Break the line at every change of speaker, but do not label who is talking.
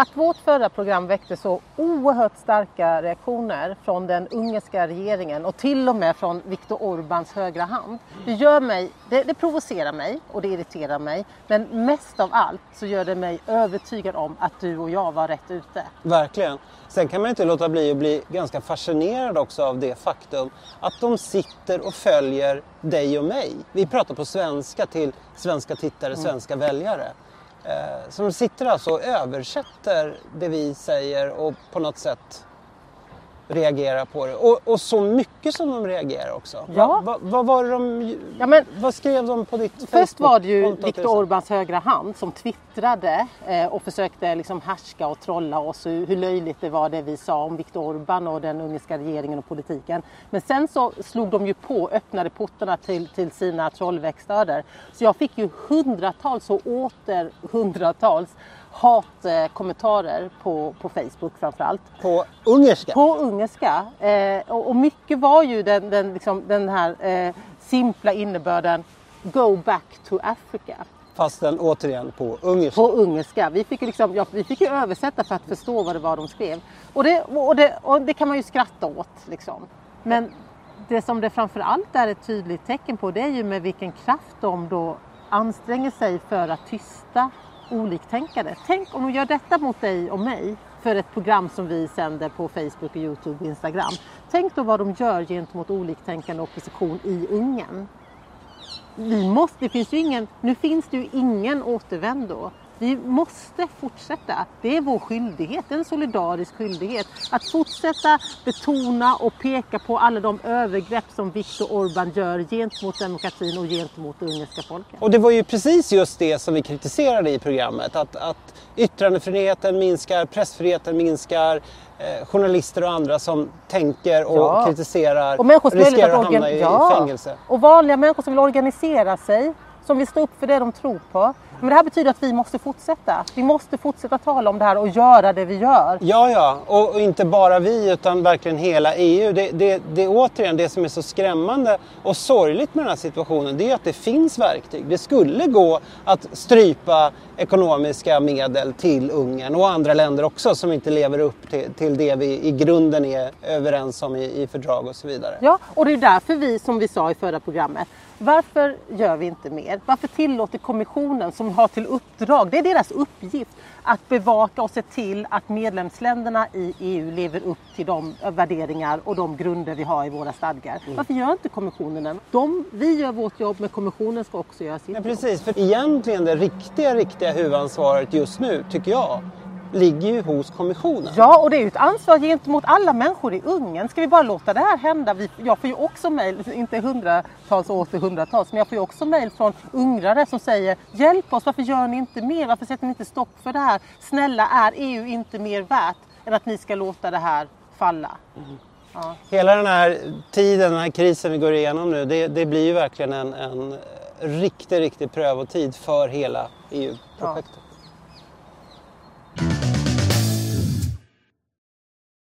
Att vårt förra program väckte så oerhört starka reaktioner från den ungerska regeringen och till och med från Viktor Orbáns högra hand. Det, gör mig, det, det provocerar mig och det irriterar mig. Men mest av allt så gör det mig övertygad om att du och jag var rätt ute.
Verkligen. Sen kan man inte låta bli att bli ganska fascinerad också av det faktum att de sitter och följer dig och mig. Vi pratar på svenska till svenska tittare,
Mm.
svenska väljare. Som så de sitter alltså och översätter det vi säger och på något sätt reagerar på det. Och, och så mycket som de reagerar också.
Ja.
Va, va, vad var de...
Ja, men-
vad skrev de på ditt
Först var det ju Viktor? Orbáns högra hand som twittrade eh, och försökte liksom härska och trolla oss hur, hur löjligt det var det vi sa om Viktor Orbán och den ungerska regeringen och politiken. Men sen så slog de ju på, öppnade portarna till, till sina trollverkstäder. Så jag fick ju hundratals och åter hundratals hatkommentarer på, på Facebook framförallt.
På ungerska?
På ungerska. Eh, och, och mycket var ju den, den, liksom, den här eh, simpla innebörden Go back to Africa.
Fast den återigen på ungerska.
På ungerska. Vi fick, ju liksom, ja, vi fick översätta för att förstå vad det var de skrev. Och det, och det, och det kan man ju skratta åt. Liksom. Men det som det framför allt är ett tydligt tecken på det är ju med vilken kraft de då anstränger sig för att tysta oliktänkande. Tänk om de gör detta mot dig och mig för ett program som vi sänder på Facebook, Youtube och Instagram. Tänk då vad de gör gentemot oliktänkande opposition i Ungern. Vi måste, det finns ju ingen, nu finns det ju ingen återvändo. Vi måste fortsätta. Det är vår skyldighet, en solidarisk skyldighet. Att fortsätta betona och peka på alla de övergrepp som Viktor Orbán gör gentemot demokratin och gentemot det ungerska folket.
Och det var ju precis just det som vi kritiserade i programmet. Att, att yttrandefriheten minskar, pressfriheten minskar, eh, journalister och andra som tänker och
Ja.
kritiserar
Och
riskerar
att
att hamna i
ja.
fängelse.
Och vanliga människor som vill organisera sig, som vill stå upp för det de tror på. Men det här betyder att vi måste fortsätta. Vi måste fortsätta tala om det här och göra det vi gör.
Ja, ja, och, och inte bara vi utan verkligen hela EU. Det, det, det är återigen det som är så skrämmande och sorgligt med den här situationen. Det är att det finns verktyg. Det skulle gå att strypa ekonomiska medel till Ungern och andra länder också som inte lever upp till, till det vi i grunden är överens om i, i fördrag och så vidare.
Ja, och det är därför vi, som vi sa i förra programmet, varför gör vi inte mer? Varför tillåter kommissionen som har till uppdrag, det är deras uppgift, att bevaka och se till att medlemsländerna i EU lever upp till de värderingar och de grunder vi har i våra stadgar. Varför gör inte kommissionen det? De, vi gör vårt jobb, men kommissionen ska också göra sitt
Ja,
jobb.
precis, för egentligen det riktiga, riktiga huvudansvaret just nu, tycker jag, ligger ju hos kommissionen.
Ja, och det är ju ett ansvar gentemot alla människor i Ungern. Ska vi bara låta det här hända? Vi, jag får ju också mejl, inte hundratals och åter hundratals, men jag får ju också mejl från ungrare som säger Hjälp oss, varför gör ni inte mer? Varför sätter ni inte stopp för det här? Snälla, är EU inte mer värt än att ni ska låta det här falla? Ja.
Hela den här tiden, den här krisen vi går igenom nu, det, det blir ju verkligen en, en riktig, riktig prövotid för hela EU-projektet.